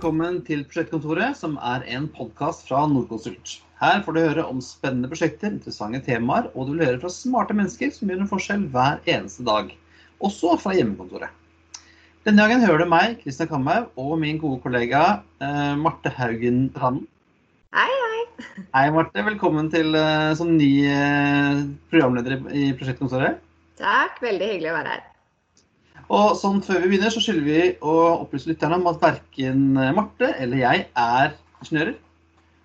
Velkommen til Prosjektkontoret, som er en podkast fra Nordkonsult. Her får du høre om spennende prosjekter, interessante temaer, og du vil høre fra smarte mennesker som gjør en forskjell hver eneste dag. Også fra hjemmekontoret. Denne gangen hører du meg, Kristian Kamhaug, og min gode kollega eh, Marte Haugen Randen. Hei, hei. Hei, Marte. Velkommen til eh, som ny eh, programleder i Prosjektkontoret. Takk, veldig hyggelig å være her. Og sånn Før vi begynner, så skylder vi å opplyse lytterne om at verken Marte eller jeg er ingeniører.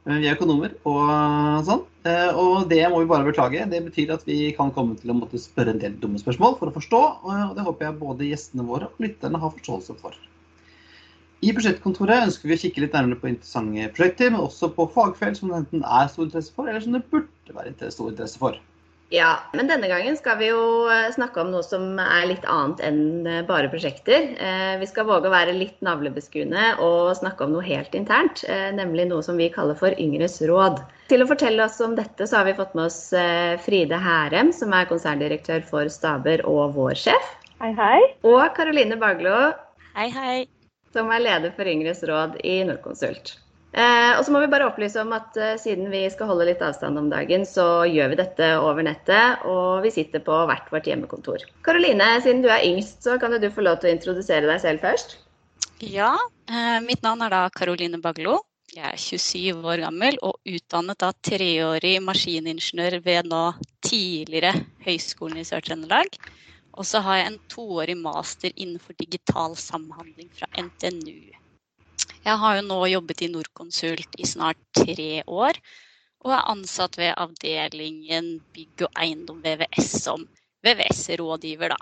Vi er økonomer og sånn. Eh, og det må vi bare beklage. Det betyr at vi kan komme til å måtte spørre en del dumme spørsmål for å forstå, og det håper jeg både gjestene våre og lytterne har forståelse for. I prosjektkontoret ønsker vi å kikke litt nærmere på interessante prosjekter, men også på fagfelt som det enten er stor interesse for, eller som det burde være stor interesse for. Ja, men denne gangen skal vi jo eh, snakke om noe som er litt annet enn eh, bare prosjekter. Eh, vi skal våge å være litt navlebeskuende og snakke om noe helt internt, nemlig noe som vi kaller for Yngres råd. Til å fortelle oss om dette, så har vi fått med oss Fride Herem, som er konserndirektør for Staber og vår sjef. Hei, hei. Og Karoline Baglo. Hei, hei. Som er leder for Yngres råd i Nordkonsult. Eh, og så må vi bare opplyse om at eh, siden vi skal holde litt avstand om dagen, så gjør vi dette over nettet, og vi sitter på hvert vårt hjemmekontor. Karoline, siden du er yngst, så kan du få lov til å introdusere deg selv først. Ja, eh, mitt navn er da Karoline Baglo. Jeg er 27 år gammel og utdannet av treårig maskiningeniør ved nå tidligere Høgskolen i Sør-Trøndelag. Og så har jeg en toårig master innenfor digital samhandling fra NTNU. Jeg har jo nå jobbet i Norconsult i snart tre år, og er ansatt ved avdelingen bygg og eiendom VVS som VVS-rådgiver, da.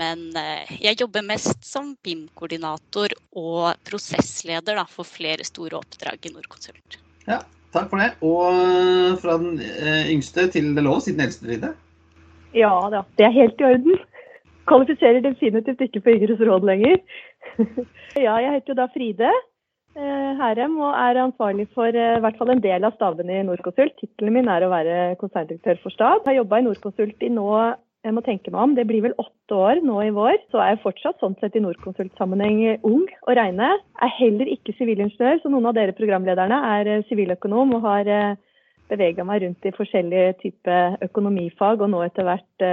Men eh, jeg jobber mest som BIM-koordinator og prosessleder da, for flere store oppdrag i Norconsult. Ja, takk for det. Og fra den eh, yngste til det lå, siden eldste, Fride? Ja da, det er helt i orden. Kvalifiserer definitivt ikke for Yngres råd lenger. ja, jeg heter jo da Fride. Eh, Herem og er ansvarlig for eh, i hvert fall en del av staben i Norconsult. Tittelen min er å være konserndirektør for stab. Jeg har jobba i Norconsult i nå jeg må tenke meg om, det blir vel åtte år nå i vår. Så er jeg fortsatt sånn sett i Norconsult-sammenheng ung å regne. Er heller ikke sivilingeniør, så noen av dere programlederne er eh, siviløkonom og har bevega meg rundt i forskjellige typer økonomifag, og nå etter hvert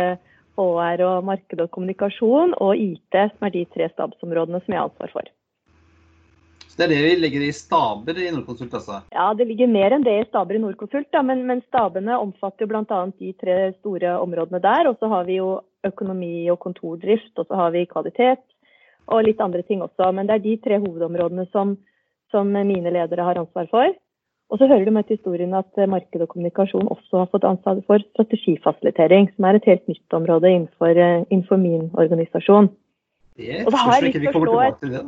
HR og marked og kommunikasjon og IT, som er de tre stabsområdene som jeg har ansvar for. Så Det er det vi legger i staber i Nordkonsult, altså? Ja, det ligger mer enn det i staber i Nordkonsult. Da, men, men stabene omfatter jo bl.a. de tre store områdene der. Og så har vi jo økonomi og kontordrift, og så har vi kvalitet og litt andre ting også. Men det er de tre hovedområdene som, som mine ledere har ansvar for. Og så hører det med til historien at marked og kommunikasjon også har fått ansvar for strategifasilitering, som er et helt nytt område innenfor, eh, innenfor min organisasjon. Det spørs ikke vi kommer tilbake til det.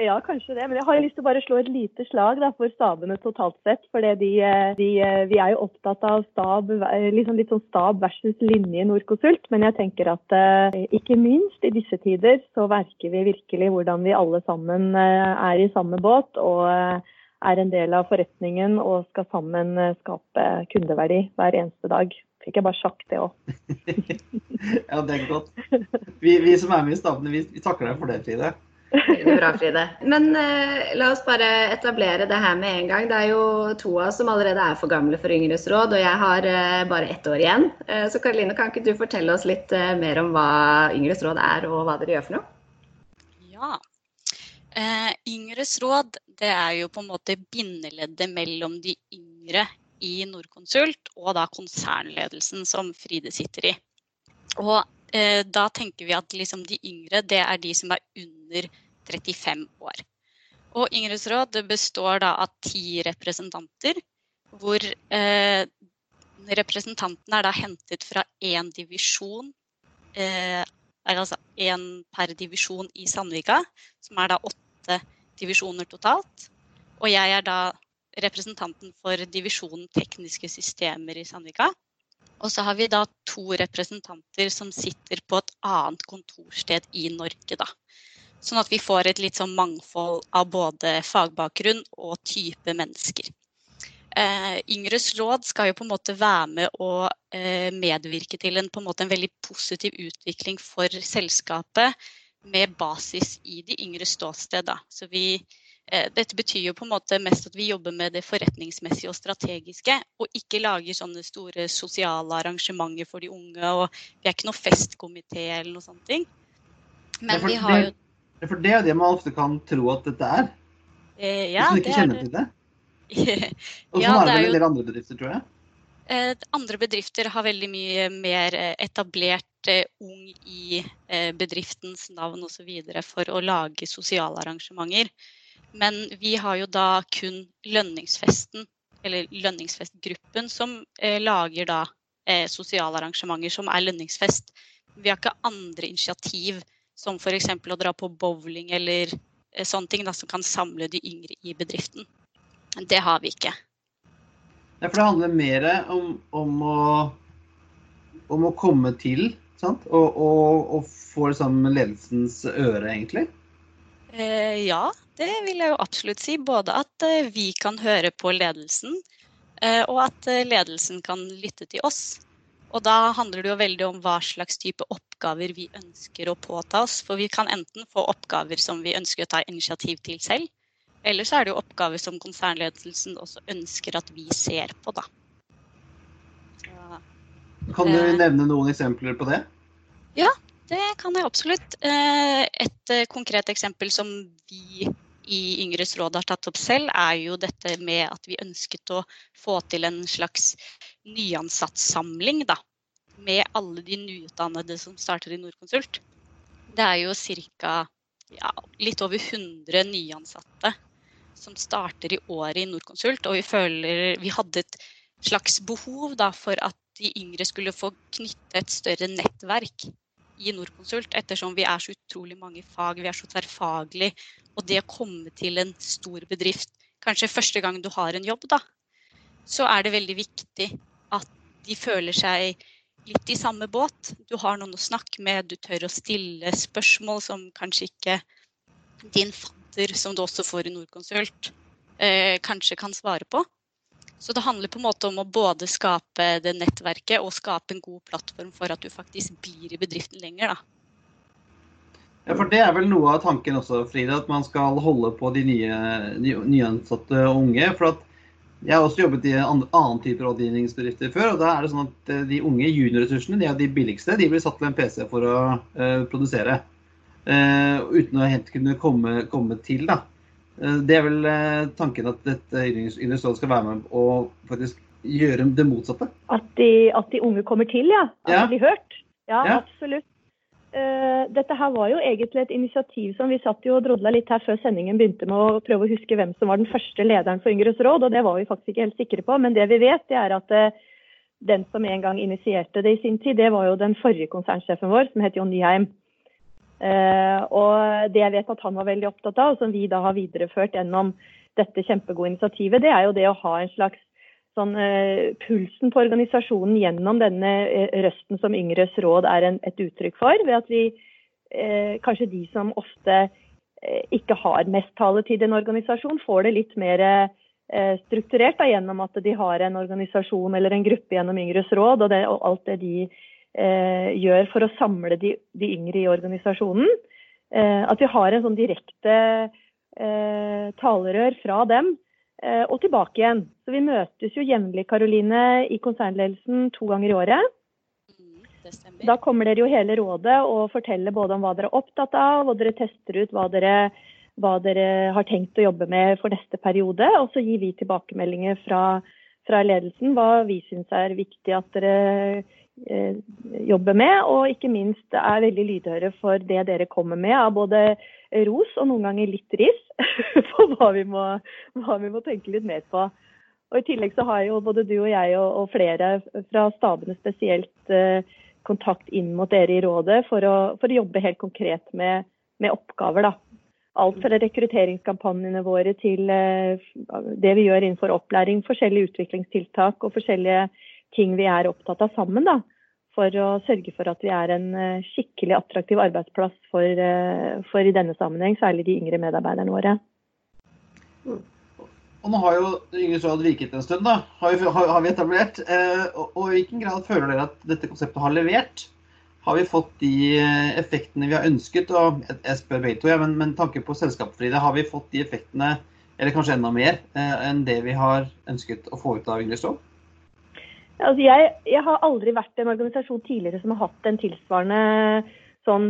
Ja, kanskje det. Men jeg har lyst til å bare slå et lite slag da, for stabene totalt sett. For de, de, vi er jo opptatt av stab, liksom litt sånn stab versus linje i Norconsult. Men jeg tenker at eh, ikke minst i disse tider så verker vi virkelig hvordan vi alle sammen eh, er i samme båt. og eh, er en del av forretningen og skal sammen skape kundeverdi hver eneste dag. Fikk jeg bare sagt det òg. ja, det er godt. Vi, vi, som er med i stabene, vi, vi takker deg for det, Fride. Bra, Fride. Men eh, la oss bare etablere det her med en gang. Det er jo to av oss som allerede er for gamle for Yngres råd, og jeg har eh, bare ett år igjen. Eh, så Karoline, kan ikke du fortelle oss litt eh, mer om hva Yngres råd er, og hva dere gjør for noe? Ja. Eh, yngres råd det er jo på en måte bindeleddet mellom de yngre i Norconsult og da konsernledelsen som Fride sitter i. Og eh, da tenker vi at liksom de yngre det er de som er under 35 år. Og Yngres råd består da av ti representanter, hvor eh, representantene er da hentet fra én divisjon, eh, altså én per divisjon i Sandvika, som er da åtte divisjoner totalt. Og jeg er da representanten for divisjonen tekniske systemer i Sandvika. Og så har vi da to representanter som sitter på et annet kontorsted i Norge, da. Sånn at vi får et litt sånn mangfold av både fagbakgrunn og type mennesker. Eh, Yngres råd skal jo på en måte være med å eh, medvirke til en, en, en veldig positiv utvikling for selskapet med basis i de yngre ståsted. Så vi, Eh, dette betyr jo på en måte mest at vi jobber med det forretningsmessige og strategiske, og ikke lager sånne store sosiale arrangementer for de unge. og Vi er ikke noe festkomité eller noe sånt. Men vi har jo For det er jo det man ofte kan tro at dette er. Eh, ja, hvis man ikke kjenner til det. og sånn ja, er det vel en del andre bedrifter, tror jeg. Eh, andre bedrifter har veldig mye mer eh, etablert eh, ung i bedriftens navn osv. for å lage sosiale arrangementer. Men vi har jo da kun lønningsfesten, eller lønningsfestgruppen, som lager da sosiale arrangementer som er lønningsfest. Vi har ikke andre initiativ som f.eks. å dra på bowling eller sånne ting da, som kan samle de yngre i bedriften. Det har vi ikke. Ja, for det handler mer om, om, å, om å, komme til? Og, og, og får liksom ledelsens øre, egentlig? Eh, ja, det vil jeg jo absolutt si. Både at eh, vi kan høre på ledelsen, eh, og at eh, ledelsen kan lytte til oss. Og da handler det jo veldig om hva slags type oppgaver vi ønsker å påta oss. For vi kan enten få oppgaver som vi ønsker å ta initiativ til selv, eller så er det jo oppgaver som konsernledelsen også ønsker at vi ser på, da. Så, kan du eh, nevne noen eksempler på det? Ja, det kan jeg absolutt. Eh, et eh, konkret eksempel som vi i Yngres råd har tatt opp selv, er jo dette med at vi ønsket å få til en slags nyansattsamling, da. Med alle de nyutdannede som starter i Norconsult. Det er jo ca. Ja, litt over 100 nyansatte som starter i året i Norconsult. Og vi føler vi hadde et slags behov da, for at de yngre skulle få knytte et større nettverk i Norconsult, ettersom vi er så utrolig mange fag, vi er så tverrfaglig. Og det å komme til en stor bedrift, kanskje første gang du har en jobb, da, så er det veldig viktig at de føler seg litt i samme båt. Du har noen å snakke med, du tør å stille spørsmål som kanskje ikke din fatter, som du også får i Norconsult, eh, kanskje kan svare på. Så det handler på en måte om å både skape det nettverket og skape en god plattform for at du faktisk blir i bedriften lenger. da. Ja, for Det er vel noe av tanken også, Frida, at man skal holde på de nye, nyansatte unge. for Jeg har også jobbet i en annen type rådgivningsbedrifter før. og da er det sånn at eh, De unge juniorressursene de er de billigste. De blir satt til en PC for å uh, produsere. Uh, uten å helt kunne komme, komme til. Da. Uh, det er vel uh, tanken at dette yndlingsrådet skal være med og faktisk gjøre det motsatte? At de, at de unge kommer til, ja. At ja. de blir hørt. Ja, ja. absolutt. dette her var jo egentlig et initiativ som vi satt jo og drodla litt her før sendingen begynte med å prøve å huske hvem som var den første lederen for Yngres råd, og det var vi faktisk ikke helt sikre på. Men det vi vet, det er at den som en gang initierte det i sin tid, det var jo den forrige konsernsjefen vår, som het Jon Nyheim. Uh, og det jeg vet at han var veldig opptatt av, og som vi da har videreført gjennom dette kjempegode initiativet, det er jo det å ha en slags sånn uh, pulsen på organisasjonen gjennom denne uh, røsten som Yngres råd er en, et uttrykk for. Ved at vi kanskje de som ofte ikke har mest taletid i en organisasjon, får det litt mer strukturert da, gjennom at de har en organisasjon eller en gruppe gjennom Yngres råd, og, det, og alt det de eh, gjør for å samle de, de yngre i organisasjonen. Eh, at vi har en sånn direkte eh, talerør fra dem eh, og tilbake igjen. Så vi møtes jo jevnlig, Karoline, i konsernledelsen to ganger i året. Mm, da kommer dere jo hele rådet og forteller både om hva dere er opptatt av, og dere tester ut hva dere, hva dere har tenkt å jobbe med for neste periode. Og så gir vi tilbakemeldinger fra, fra ledelsen hva vi syns er viktig at dere Eh, jobber med, og ikke minst er veldig lydhøre for det dere kommer med av både ros og noen ganger litt ris for hva vi, må, hva vi må tenke litt mer på. Og I tillegg så har jo både du og jeg og, og flere fra stabene spesielt eh, kontakt inn mot dere i rådet for å, for å jobbe helt konkret med, med, oppgaver. da. Alt fra rekrutteringskampanjene våre til eh, det vi gjør innenfor opplæring, forskjellige utviklingstiltak og forskjellige ting vi er opptatt av sammen. da, For å sørge for at vi er en eh, skikkelig attraktiv arbeidsplass for, eh, for i denne sammenheng særlig de yngre medarbeiderne våre. Og nå har jo Yngres råd virket en stund, da, har vi, har, har vi etablert. Eh, og, og, i hvilken grad føler dere at dette konseptet har levert? Har vi fått de effektene vi har ønsket? Og jeg spør begge ja, men men tanke på selskapet, har vi fått de effektene, eller kanskje enda mer, enn det vi har ønsket å få ut av Yngres råd? Altså jeg, jeg, har aldri vært i en organisasjon tidligere som har hatt en tilsvarende sånn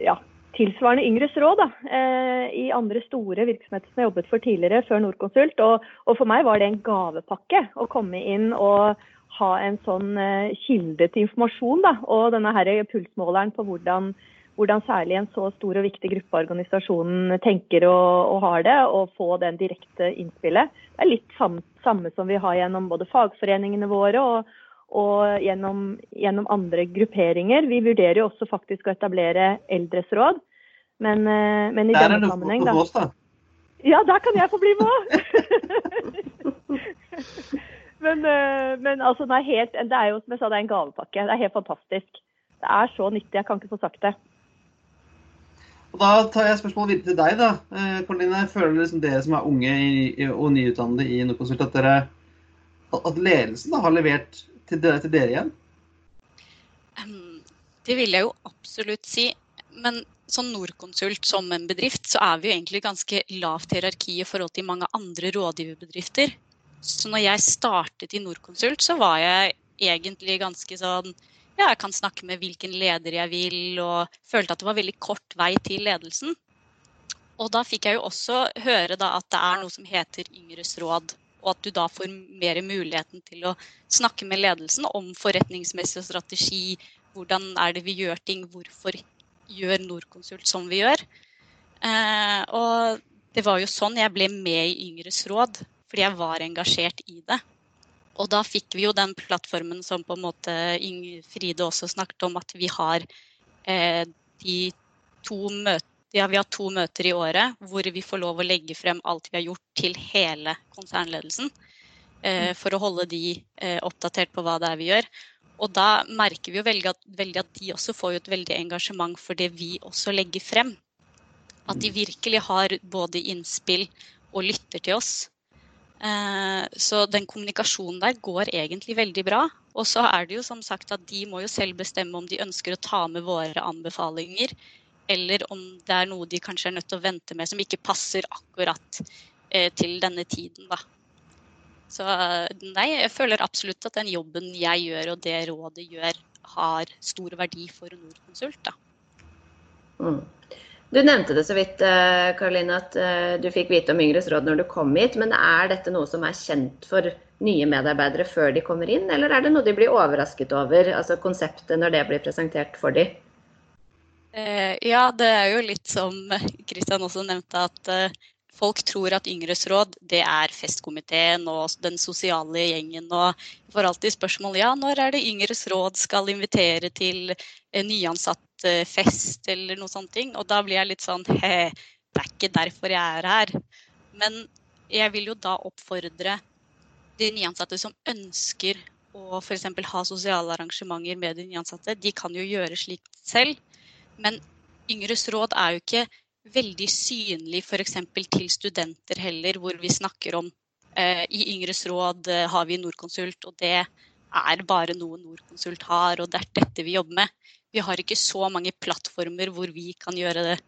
ja, tilsvarende Yngres råd da, eh, i andre store virksomheter som jeg jobbet for tidligere, før Norconsult. Og, og, for meg var det en gavepakke å komme inn og ha en sånn eh, kilde til informasjon. Da, og denne her pulsmåleren på hvordan, hvordan, særlig en så stor og viktig gruppe av organisasjonen tenker og, og, har det, og få den direkte innspillet. Det er litt samme, samme som vi har gjennom både fagforeningene våre og, og gjennom, gjennom, andre grupperinger. Vi vurderer jo også faktisk å etablere eldresråd. Men, eh, men i denne sammenheng, da. Oss, da. Ja, der kan jeg få bli med men, eh, men altså, nei, helt, det er jo som jeg sa, det er en gavepakke. Det er helt fantastisk. Det er så nyttig. Jeg kan ikke få sagt det. Og Da tar jeg spørsmålet videre til deg. da. Eh, Karoline, føler liksom dere som er unge og nyutdannede i Nordkonsult, at, at ledelsen da, har levert til dere, til dere igjen? Det vil jeg jo absolutt si. Men som Norconsult som en bedrift, så er vi jo egentlig ganske lavt hierarki i forhold til mange andre rådgiverbedrifter. Så når jeg startet i Norconsult, så var jeg egentlig ganske sånn ja, jeg kan snakke med hvilken leder jeg vil, og følte at det var veldig kort vei til ledelsen. Og da fikk jeg jo også høre at det er noe som heter Yngres råd og at du da får mer muligheten til å snakke med ledelsen om forretningsmessig strategi. Hvordan er det vi gjør ting? Hvorfor gjør Norconsult som vi gjør? Eh, og det var jo sånn jeg ble med i Yngres råd, fordi jeg var engasjert i det. Og da fikk vi jo den plattformen som på en måte Fride også snakket om, at vi har eh, de to møtene ja, vi har to møter i året hvor vi får lov å legge frem alt vi har gjort til hele konsernledelsen. Eh, mm. for å holde de eh, oppdatert på hva det er vi gjør. Og da merker vi jo veldig at, veldig at de også får et veldig engasjement for det vi også legger frem. At de virkelig har både innspill og lytter til oss. Eh, så den kommunikasjonen der går egentlig veldig bra. Og så er det jo som sagt at de må jo selv bestemme om de ønsker å ta med våre anbefalinger eller om det er noe de kanskje er nødt til å vente med som ikke passer akkurat eh, til denne tiden. Da. Så nei, jeg føler absolutt at den jobben jeg gjør og det rådet gjør, har stor verdi for Norconsult. Da. Mm. Du nevnte det så vidt Karoline, at eh, du fikk vite om Yngres råd når du kom hit. Men er dette noe som er kjent for nye medarbeidere før de kommer inn, eller er det noe de blir overrasket over? Altså konseptet når det blir presentert for dem? Eh, ja, det er jo litt som Kristian også nevnte, at eh, folk tror at Yngres råd det er festkomiteen og den sosiale gjengen. Og får alltid spørsmål ja, når er det Yngres råd skal invitere til en nyansatt eh, fest eller noe sånt. Og da blir jeg litt sånn he, det er ikke derfor jeg er her. Men jeg vil jo da oppfordre de nyansatte som ønsker å f.eks. ha sosiale arrangementer med de nyansatte, de kan jo gjøre slikt selv. Men Yngres råd er jo ikke veldig synlig f.eks. til studenter heller, hvor vi snakker om eh, i Yngres råd eh, har vi Norconsult, og det er bare noe Norconsult har, og det er dette vi jobber med. Vi har ikke så mange plattformer hvor vi kan gjøre det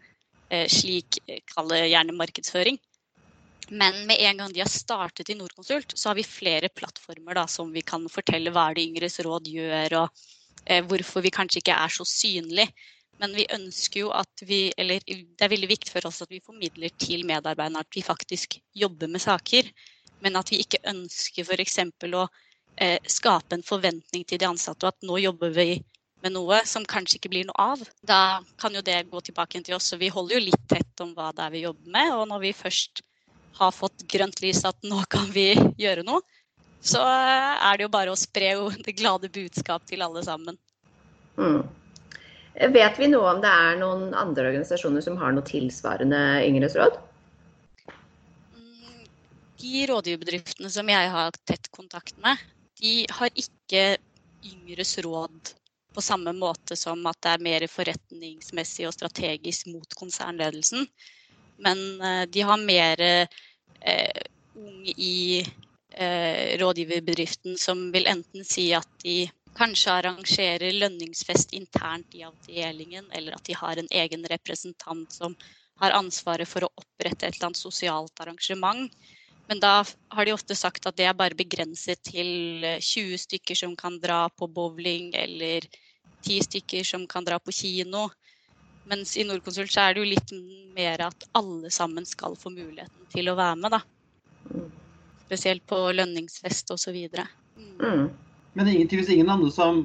eh, slik, kaller det gjerne markedsføring. Men med en gang de har startet i Norconsult, så har vi flere plattformer da, som vi kan fortelle hva det Yngres råd gjør, og eh, hvorfor vi kanskje ikke er så synlige. Men vi ønsker jo at vi, eller det er veldig viktig for oss at vi formidler til medarbeiderne at vi faktisk jobber med saker. Men at vi ikke ønsker f.eks. å eh, skape en forventning til de ansatte og at nå jobber vi med noe som kanskje ikke blir noe av. Da kan jo det gå tilbake til oss. Så vi holder jo litt tett om hva det er vi jobber med. Og når vi først har fått grønt lys at nå kan vi gjøre noe, så er det jo bare å spre det glade budskap til alle sammen. Mm. Vet vi noe om det er noen andre organisasjoner som har noe tilsvarende Yngres råd? Mm, de rådgiverbedriftene som jeg har tett kontakt med, de har ikke Yngres råd på samme måte som at det er mer forretningsmessig og strategisk mot konsernledelsen. Men eh, de har mer eh, ung i eh, rådgiverbedriften som vil enten si at de kanskje arrangerer lønningsfest internt i avdelingen, eller at de har en egen representant som har ansvaret for å opprette et eller annet sosialt arrangement. Men da har de ofte sagt at det er bare begrenset til 20 eh, stykker som kan dra på bowling, eller 10 stykker som kan dra på kino. Mens i Nordkonsult så er det jo litt mer at alle sammen skal få muligheten til å være med, da. Spesielt på lønningsfest osv. videre. mm. Men hvis ingen andre som,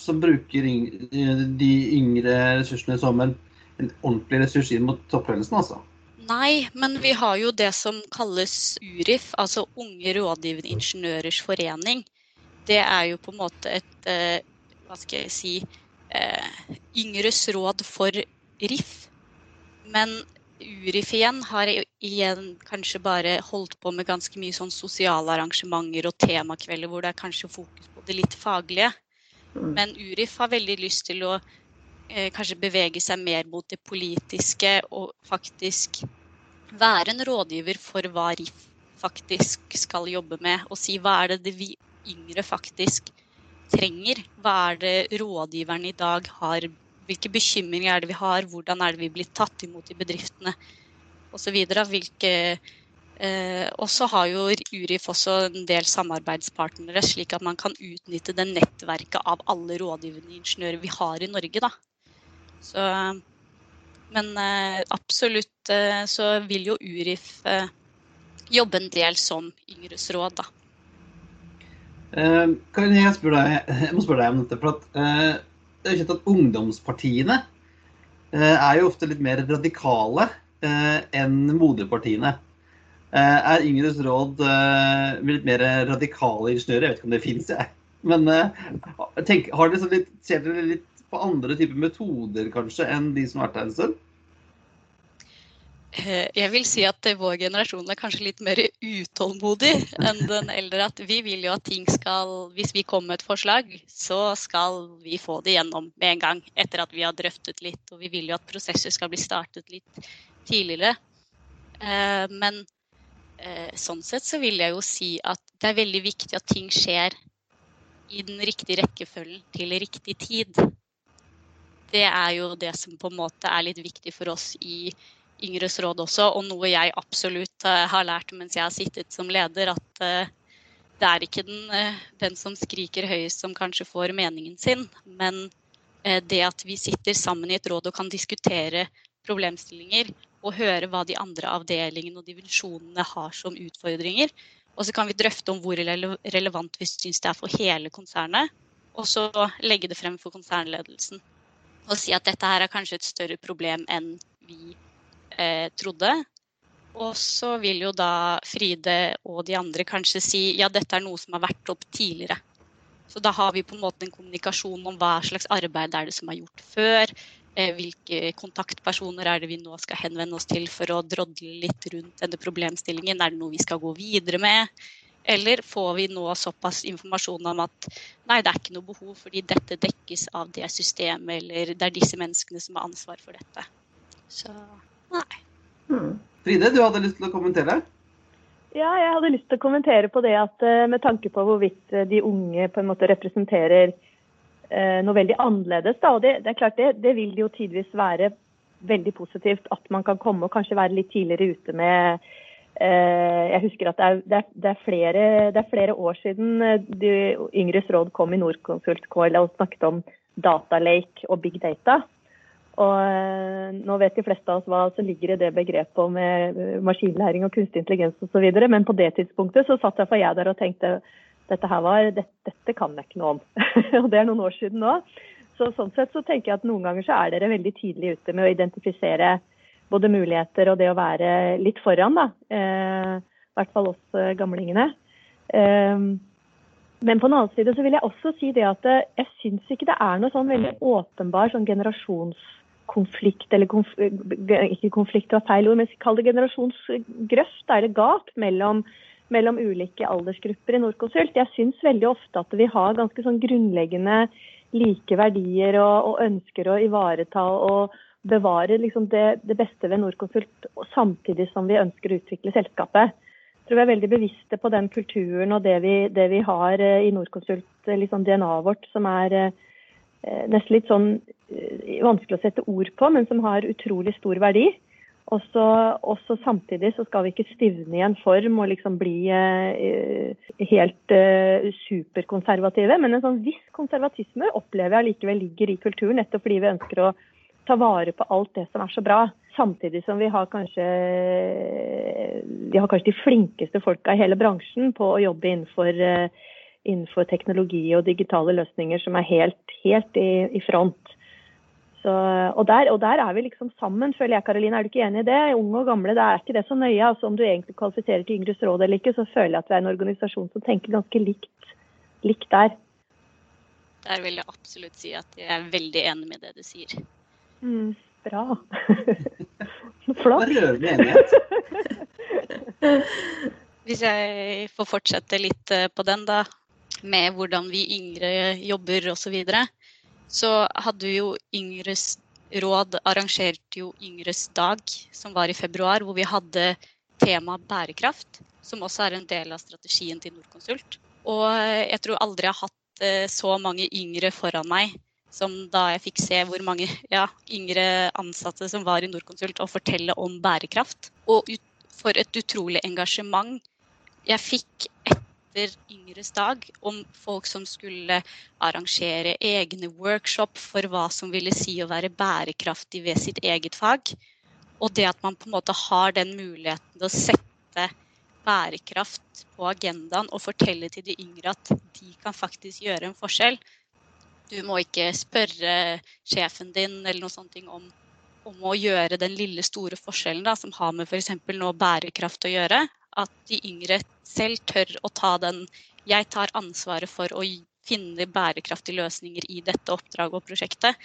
som bruker de yngre ressursene som en, en ordentlig ressurs inn mot toppledelsen, altså? Nei, men vi har jo det som kalles URIF, altså Unge rådgivende ingeniørers forening. Det er jo på en måte et eh, hva skal jeg si eh, yngres råd for RIF. Men URIF igjen har igjen kanskje bare holdt på med ganske mye sånn sosiale arrangementer og temakvelder hvor det er kanskje fokus på det litt faglige. Mm. Men URIF har veldig lyst til å eh, kanskje bevege seg mer mot det politiske og faktisk være en rådgiver for hva RIF faktisk skal jobbe med, og si hva er det vi yngre faktisk trenger? Hva er det rådgiverne i dag har? Hvilke bekymringer er det vi har? Hvordan er det vi blir tatt imot i bedriftene? Osv. Hvilke eh, og så har jo URIF også en del samarbeidspartnere, slik at man kan utnytte det nettverket av alle rådgivende ingeniører vi har i Norge. Da. Så men eh, absolutt eh, så vil jo Urif eh, jobbe en del som yngres råd, da. Uh, Karin, jeg, deg, jeg, må spørre deg om dette. for at, uh, kjent at Ungdomspartiene uh, er jo ofte litt mer radikale enn moderpartiene. er Yngres råd litt mer radikale ingeniører? Jeg vet ikke om det fins, jeg. Men tenk, har dere litt, ser dere litt på andre typer metoder kanskje enn de som har vært her en stund? Eh, jeg vil si at vår generasjon er kanskje litt mer utålmodig enn den eldre. At vi vil jo at ting skal Hvis vi kommer med et forslag, så skal vi få det gjennom med en gang. Etter at vi har drøftet litt. Og vi vil jo at prosesser skal bli startet litt tidligere. Eh, men eh, sånn sett så vil jeg jo si at det er veldig viktig at ting skjer i den riktige rekkefølgen til riktig tid det er jo det som på en måte er litt viktig for oss i Yngres råd også, og noe jeg absolutt uh, har lært mens jeg har sittet som leder, at uh, det er ikke den, uh, den, som skriker høyest som kanskje får meningen sin, men det at vi sitter sammen i et råd og kan diskutere problemstillinger og høre hva de andre avdelingene og divisjonene har som utfordringer. Og så kan vi drøfte om hvor relevant vi syns det er for hele konsernet, og så legge det frem for konsernledelsen og si at dette her er kanskje et større problem enn vi eh, trodde. Og så vil jo da Fride og de andre kanskje si ja, dette er noe som har vært opp tidligere. Så da har vi på en måte en kommunikasjon om hva slags arbeid er det som er gjort før. Eh, hvilke kontaktpersoner er det vi nå skal henvende oss til for å drodle litt rundt denne problemstillingen. Er det noe vi skal gå videre med? Eller får vi nå såpass informasjon om at nei, det er ikke noe behov fordi dette dekkes av det systemet, eller det er disse menneskene som har ansvar for dette. Så nei. Hmm. Fride, du hadde lyst til å kommentere? Ja, jeg hadde lyst til å kommentere på det at eh, med tanke på hvorvidt eh, de unge på en måte representerer eh, noe veldig annerledes. Da, og det, det, er klart det, det vil jo tidvis være veldig positivt at man kan komme og kanskje være litt tidligere ute med Eh, jeg husker at det er, det, er, det, er flere, det er, flere, år siden de Yngres råd kom i Norconsult KL og snakket om datalake og big data. Og eh, nå vet de fleste av oss hva som ligger i det begrepet om maskinlæring og kunstig intelligens osv. Men på det tidspunktet så satt jeg for jeg der og tenkte dette her var, dette, dette kan jeg ikke noe om. og det er noen år siden nå. Så sånn sett så tenker jeg at noen ganger så er dere veldig tidlig ute med å identifisere både muligheter og det å være litt foran, da. Eh, I hvert fall oss eh, gamlingene. Eh, men på den annen side så vil jeg også si det at eh, jeg syns ikke det er noe sånn veldig åpenbar sånn generasjonskonflikt, eller konf ikke konflikt var feil ord, men kall det generasjonsgrøft eller gap mellom, mellom ulike aldersgrupper i Norconsult. Jeg syns veldig ofte at vi har ganske sånn grunnleggende like verdier og, og ønsker å ivareta og, bevare liksom det, det, beste ved Norconsult samtidig som vi ønsker å utvikle selskapet. Jeg tror vi er veldig bevisste på den kulturen og det vi, det vi har eh, i Norconsult, liksom DNA-et vårt, som er eh, nesten litt sånn vanskelig å sette ord på, men som har utrolig stor verdi. Og så samtidig så skal vi ikke stivne i en form og liksom bli eh, helt eh, superkonservative. Men en sånn viss konservatisme opplever jeg allikevel ligger i kulturen, nettopp fordi vi ønsker å ta vare på alt det som er så bra. Samtidig som vi har kanskje, vi har kanskje de flinkeste folka i hele bransjen på å jobbe innenfor, eh, innenfor teknologi og digitale løsninger som er helt, helt i, i front. Så, og, der, og, der, er vi liksom sammen, føler jeg, Karoline. Er du ikke enig i det? Unge og gamle, det er ikke det så nøye. Altså, om du egentlig kvalifiserer til Yngres råd eller ikke, så føler jeg at vi er en organisasjon som tenker ganske likt, likt der. Der vil jeg absolutt si at jeg er veldig enig med det du sier. Mm, bra. Flott. Rørende enighet. Hvis jeg får fortsette litt eh, på den, da. Med hvordan vi yngre jobber osv. Så, videre, så hadde jo Yngres råd arrangerte jo Yngres dag, som var i februar, hvor vi hadde tema bærekraft, som også er en del av strategien til Norconsult. Og jeg tror aldri jeg har hatt eh, så mange yngre foran meg som da jeg fikk se hvor mange ja, yngre ansatte som var i Norconsult og fortelle om bærekraft. Og ut, for et utrolig engasjement jeg fikk etter Yngres dag om folk som skulle arrangere egne workshop for hva som ville si å være bærekraftig ved sitt eget fag. Og det at man på en måte har den muligheten til å sette bærekraft på agendaen og fortelle til de yngre at de kan faktisk gjøre en forskjell. Du må ikke spørre sjefen din eller noe sånt om, om å gjøre den lille, store forskjellen da, som har med f.eks. nå bærekraft å gjøre at de yngre selv tør å ta den Jeg tar ansvaret for å finne bærekraftige løsninger i dette oppdraget og prosjektet.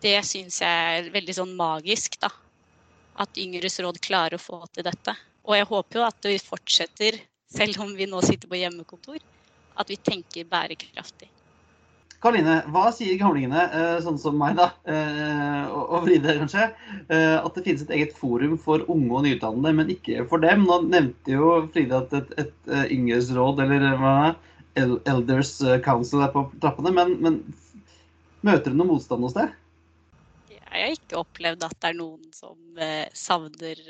Det syns jeg er veldig sånn magisk, da. At Yngres råd klarer å få til dette. Og jeg håper jo at vi fortsetter, selv om vi nå sitter på hjemmekontor, at vi tenker bærekraftig. Karoline, hva sier gamlingene, eh, sånn som meg da, eh, og Fride kanskje, eh, at det finnes et eget forum for unge og nyutdannede, men ikke for dem? Nå nevnte jo Fride at et, et, et yngres råd, eller hva, Elders Council er på trappene, men, men møter du noe motstand hos deg? Jeg har ikke opplevd at det er noen som savner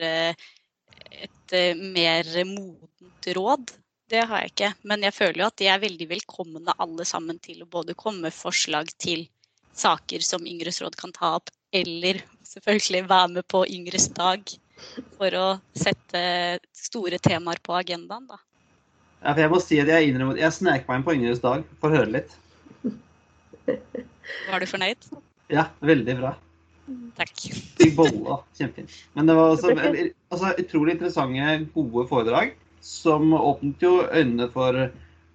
et mer modent råd. Det har jeg ikke. Men jeg føler jo at de er veldig velkomne alle sammen til å både komme med forslag til saker som Yngres råd kan ta opp, eller selvfølgelig være med på Yngres dag for å sette store temaer på agendaen. da. Ja, for jeg må si at jeg innrømmer jeg snek meg inn på Yngres dag for å høre litt. Var du fornøyd? Ja, veldig bra. Takk. Fikk. Kjempefint. Men det var også altså, utrolig interessante, gode foredrag som åpnet jo øynene for,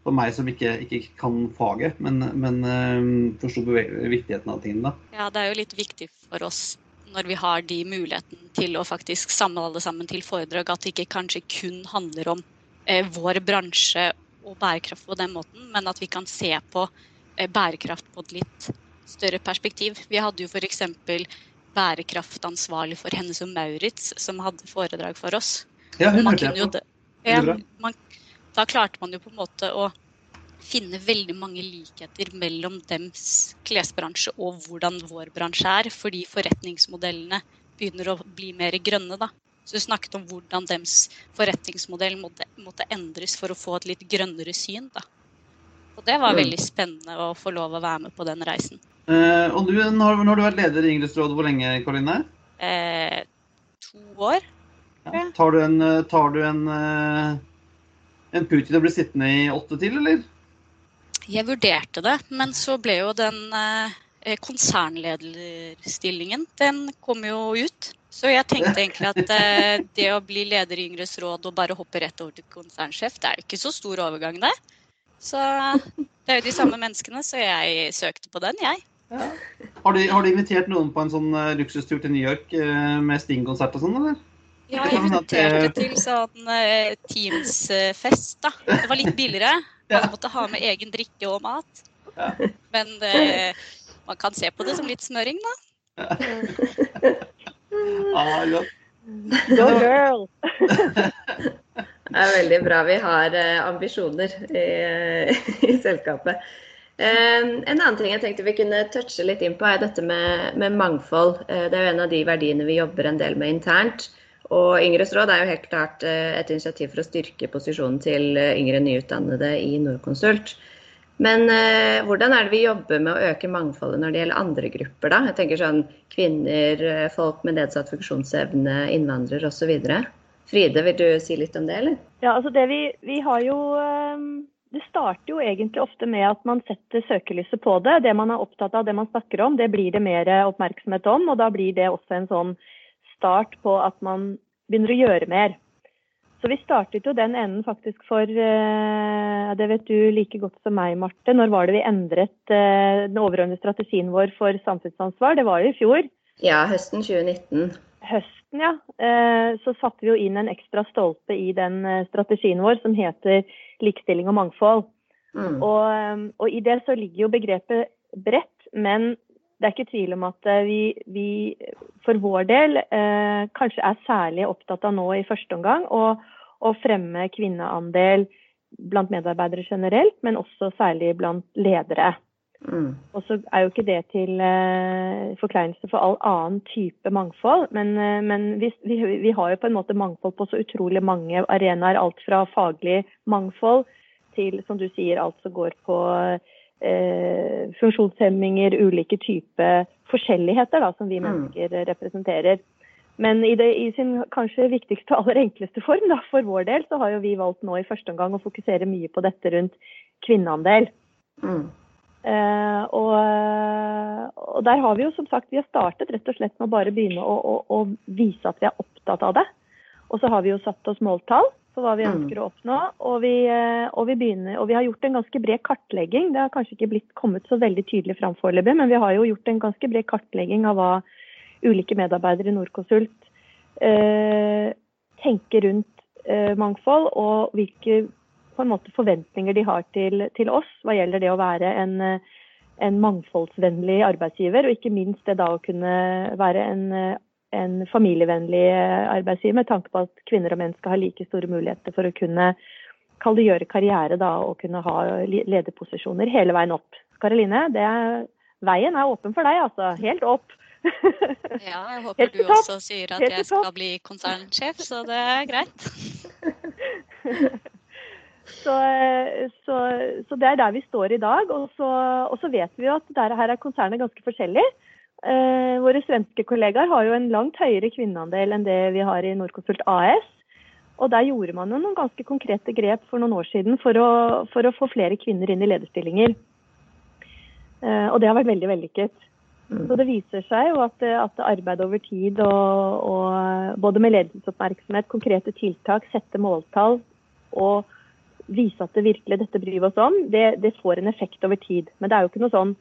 for meg som ikke, ikke, kan faget, men, men um, forsto viktigheten av tingene. Da. Ja, det er jo litt viktig for oss når vi har de muligheten til å faktisk samle alle sammen til foredrag, at det ikke kanskje kun handler om eh, vår bransje og bærekraft på den måten, men at vi kan se på eh, bærekraft på et litt større perspektiv. Vi hadde jo f.eks. bærekraftansvarlig for Hennes og Maurits, som hadde foredrag for oss. Ja, hun hørte jeg på. Ja, man, da klarte man jo på en måte å finne veldig mange likheter mellom dems klesbransje og hvordan vår bransje er, fordi forretningsmodellene begynner å bli mer grønne. da. Så du snakket om hvordan dems forretningsmodell måtte, måtte, endres for å få et litt grønnere syn. da. Og det var veldig spennende å få lov å være med på den reisen. Eh, og du, når, når du har vært leder i Ingrids råd, hvor lenge, Karoline? Eh, to år. Ja. Tar du en, eh, tar du en, eh, en Putin og blir sittende i åtte til, eller? Jeg vurderte det, men så ble jo den eh, konsernlederstillingen, den kom jo ut. Så jeg tenkte egentlig at det å bli leder i Yngres råd og bare hoppe rett over til konsernsjef, det er ikke så stor overgang, det. Så det er jo de samme menneskene, så jeg søkte på den, jeg. Ja. Har, de, har, de, invitert noen på en sånn luksustur til New York med Sting-konsert og sånn, eller? Ja, jeg inviterte til sånn uh, Teams-fest, da. Det var litt billigere. Man måtte ha med egen drikke og mat. Men uh, man kan se på det som litt smøring, da. ah, Go girl! Det er veldig bra vi har eh, ambisjoner i, i selskapet. En annen ting jeg tenkte vi kunne touche litt inn på, er dette med, med, mangfold. Det er jo en av de verdiene vi jobber en del med internt. Og Yngres råd er jo helt klart et initiativ for å styrke posisjonen til yngre nyutdannede i Norconsult. Men eh, hvordan er det vi jobber med å øke mangfoldet når det gjelder andre grupper, da? Jeg tenker sånn kvinner, eh, folk med nedsatt funksjonsevne, innvandrere osv. Fride, vil du si litt om det, eller? Ja, altså det vi, vi har jo eh, Det starter jo egentlig ofte med at man setter søkelyset på det. Det man er opptatt av, det man snakker om, det blir det mer oppmerksomhet om. Og da blir det også en sånn start på at man begynner å gjøre mer. Så vi startet jo den enden faktisk for eh, Det vet du like godt som meg, Marte. Når var det vi endret eh, den overordnede strategien vår for samfunnsansvar? Det var jo i fjor. Ja, høsten 2019. Høsten, ja. Eh, så satte vi jo inn en ekstra stolpe i den strategien vår som heter likestilling og mangfold. Mm. Og, og, i det så ligger jo begrepet bredt, men det er ikke tvil om at vi, vi for vår del eh, kanskje er særlig opptatt av nå i første omgang å å fremme kvinneandel blant medarbeidere generelt, men også særlig blant ledere. Mm. Og så er jo ikke det til eh, forkleinelse for all annen type mangfold, men, eh, men vi, vi, vi, har jo på en måte mangfold på så utrolig mange arenaer. Alt fra faglig mangfold til, som du sier, alt som går på uh, funksjonshemminger, ulike typer forskjelligheter da, som vi mm. mennesker representerer. Men i, det, i, sin kanskje viktigste og aller enkleste form, da, for vår del, så har jo vi valgt nå i første omgang å fokusere mye på dette rundt kvinneandel. Mm. Eh, og, og, der har vi jo som sagt vi har startet rett og slett med å bare begynne å, å, å, vise at vi er opptatt av det. Og så har vi jo satt oss måltall for hva vi mm. ønsker å oppnå. Og vi, eh, og vi, begynner, og vi har gjort en ganske bred kartlegging. Det har kanskje ikke blitt kommet så veldig tydelig fram foreløpig, men vi har jo gjort en ganske bred kartlegging av hva ulike medarbeidere i Norconsult eh, tenker rundt eh, mangfold, og hvilke måte, forventninger de har til, til, oss hva gjelder det å være en, en, mangfoldsvennlig arbeidsgiver, og ikke minst det da å kunne være en, en familievennlig arbeidsgiver, med tanke på at kvinner og menn skal ha like store muligheter for å kunne kall det gjøre karriere da, og kunne ha lederposisjoner hele veien opp. Karoline, veien er åpen for deg, altså. Helt opp. Ja, jeg håper du også sier at jeg skal bli konsernsjef, så det er greit. Så, så, så, det er der vi står i dag. Og så, og så vet vi jo at der, her er konsernet ganske forskjellig. Eh, våre svenske kollegaer har jo en langt høyere kvinneandel enn det vi har i Norconsult AS. Og der gjorde man jo noen ganske konkrete grep for noen år siden for å, for å få flere kvinner inn i lederstillinger. Eh, og det har vært veldig vellykket. Mm. Så det viser seg jo at, at arbeid over tid og, og både med ledelsesoppmerksomhet, konkrete tiltak, sette måltall og vise at det virkelig dette bryr vi oss om, det, det, får en effekt over tid. Men det er jo ikke noe sånn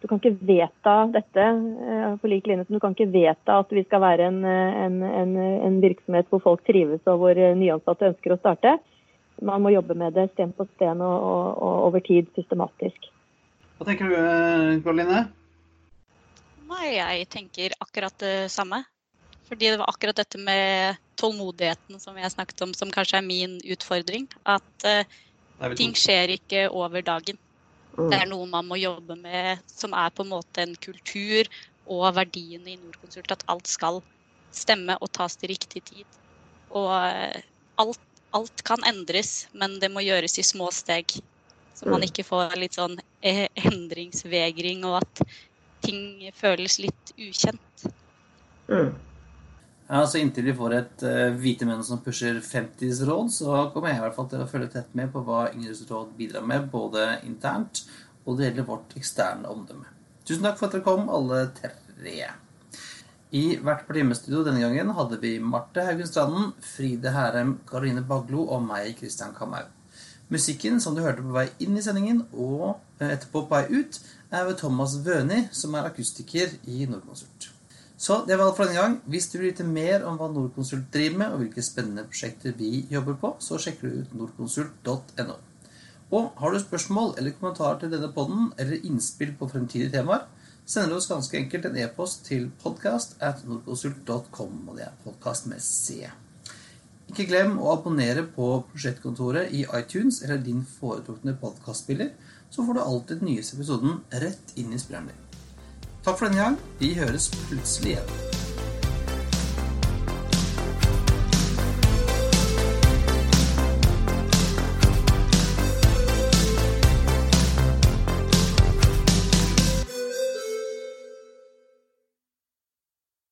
du kan ikke vedta dette eh, på lik linje som du kan ikke vedta at vi skal være en, en, en, en virksomhet hvor folk trives og hvor nyansatte ønsker å starte. Man må jobbe med det sten på sten og, og, og over tid systematisk. Hva tenker du, Karoline? Nei, jeg tenker akkurat det samme. Fordi det var akkurat dette med tålmodigheten som jeg snakket om, som kanskje er min utfordring. At uh, ting skjer ikke over dagen. Mm. Det er noe man må jobbe med, som er på en måte en kultur og verdiene i Norconsult. At alt skal stemme og tas til riktig tid. Og uh, alt, alt, kan endres, men det må gjøres i små steg. Så man mm. ikke får litt sånn eh, endringsvegring, og at ting føles litt ukjent. Mm. Ja, så Inntil vi får et uh, hvite menn som pusher 50s råd, så kommer jeg i hvert fall til å følge tett med på hva Ingrids råd bidrar med, både internt og det gjelder vårt eksterne omdømme. Tusen takk for at dere kom, alle tre. I hvert partimestudio denne gangen hadde vi Marte Haugen Stranden, Fride Herem, Karoline Baglo og meg, Christian Kamhaug. Musikken som du hørte på vei inn i sendingen og eh, etterpå på vei ut, er ved Thomas Wøni, som er akustiker i Nordkonsult. Så det var alt for denne gang. Hvis du vil vite mer om hva Nordkonsult driver med, og hvilke spennende prosjekter vi jobber på, så sjekker du ut nordkonsult.no. Og har du spørsmål eller kommentarer til denne podden, eller innspill på fremtidige temaer, sender du oss ganske enkelt en e-post til podcast at nordkonsult.com, og det er podkast med C. Ikke glem å abonnere på Prosjektkontoret i iTunes eller din foretrukne podkastspiller, så får du alltid den nyeste episoden rett inn i spilleren din. Takk for denne gang. Vi høres plutselig igjen.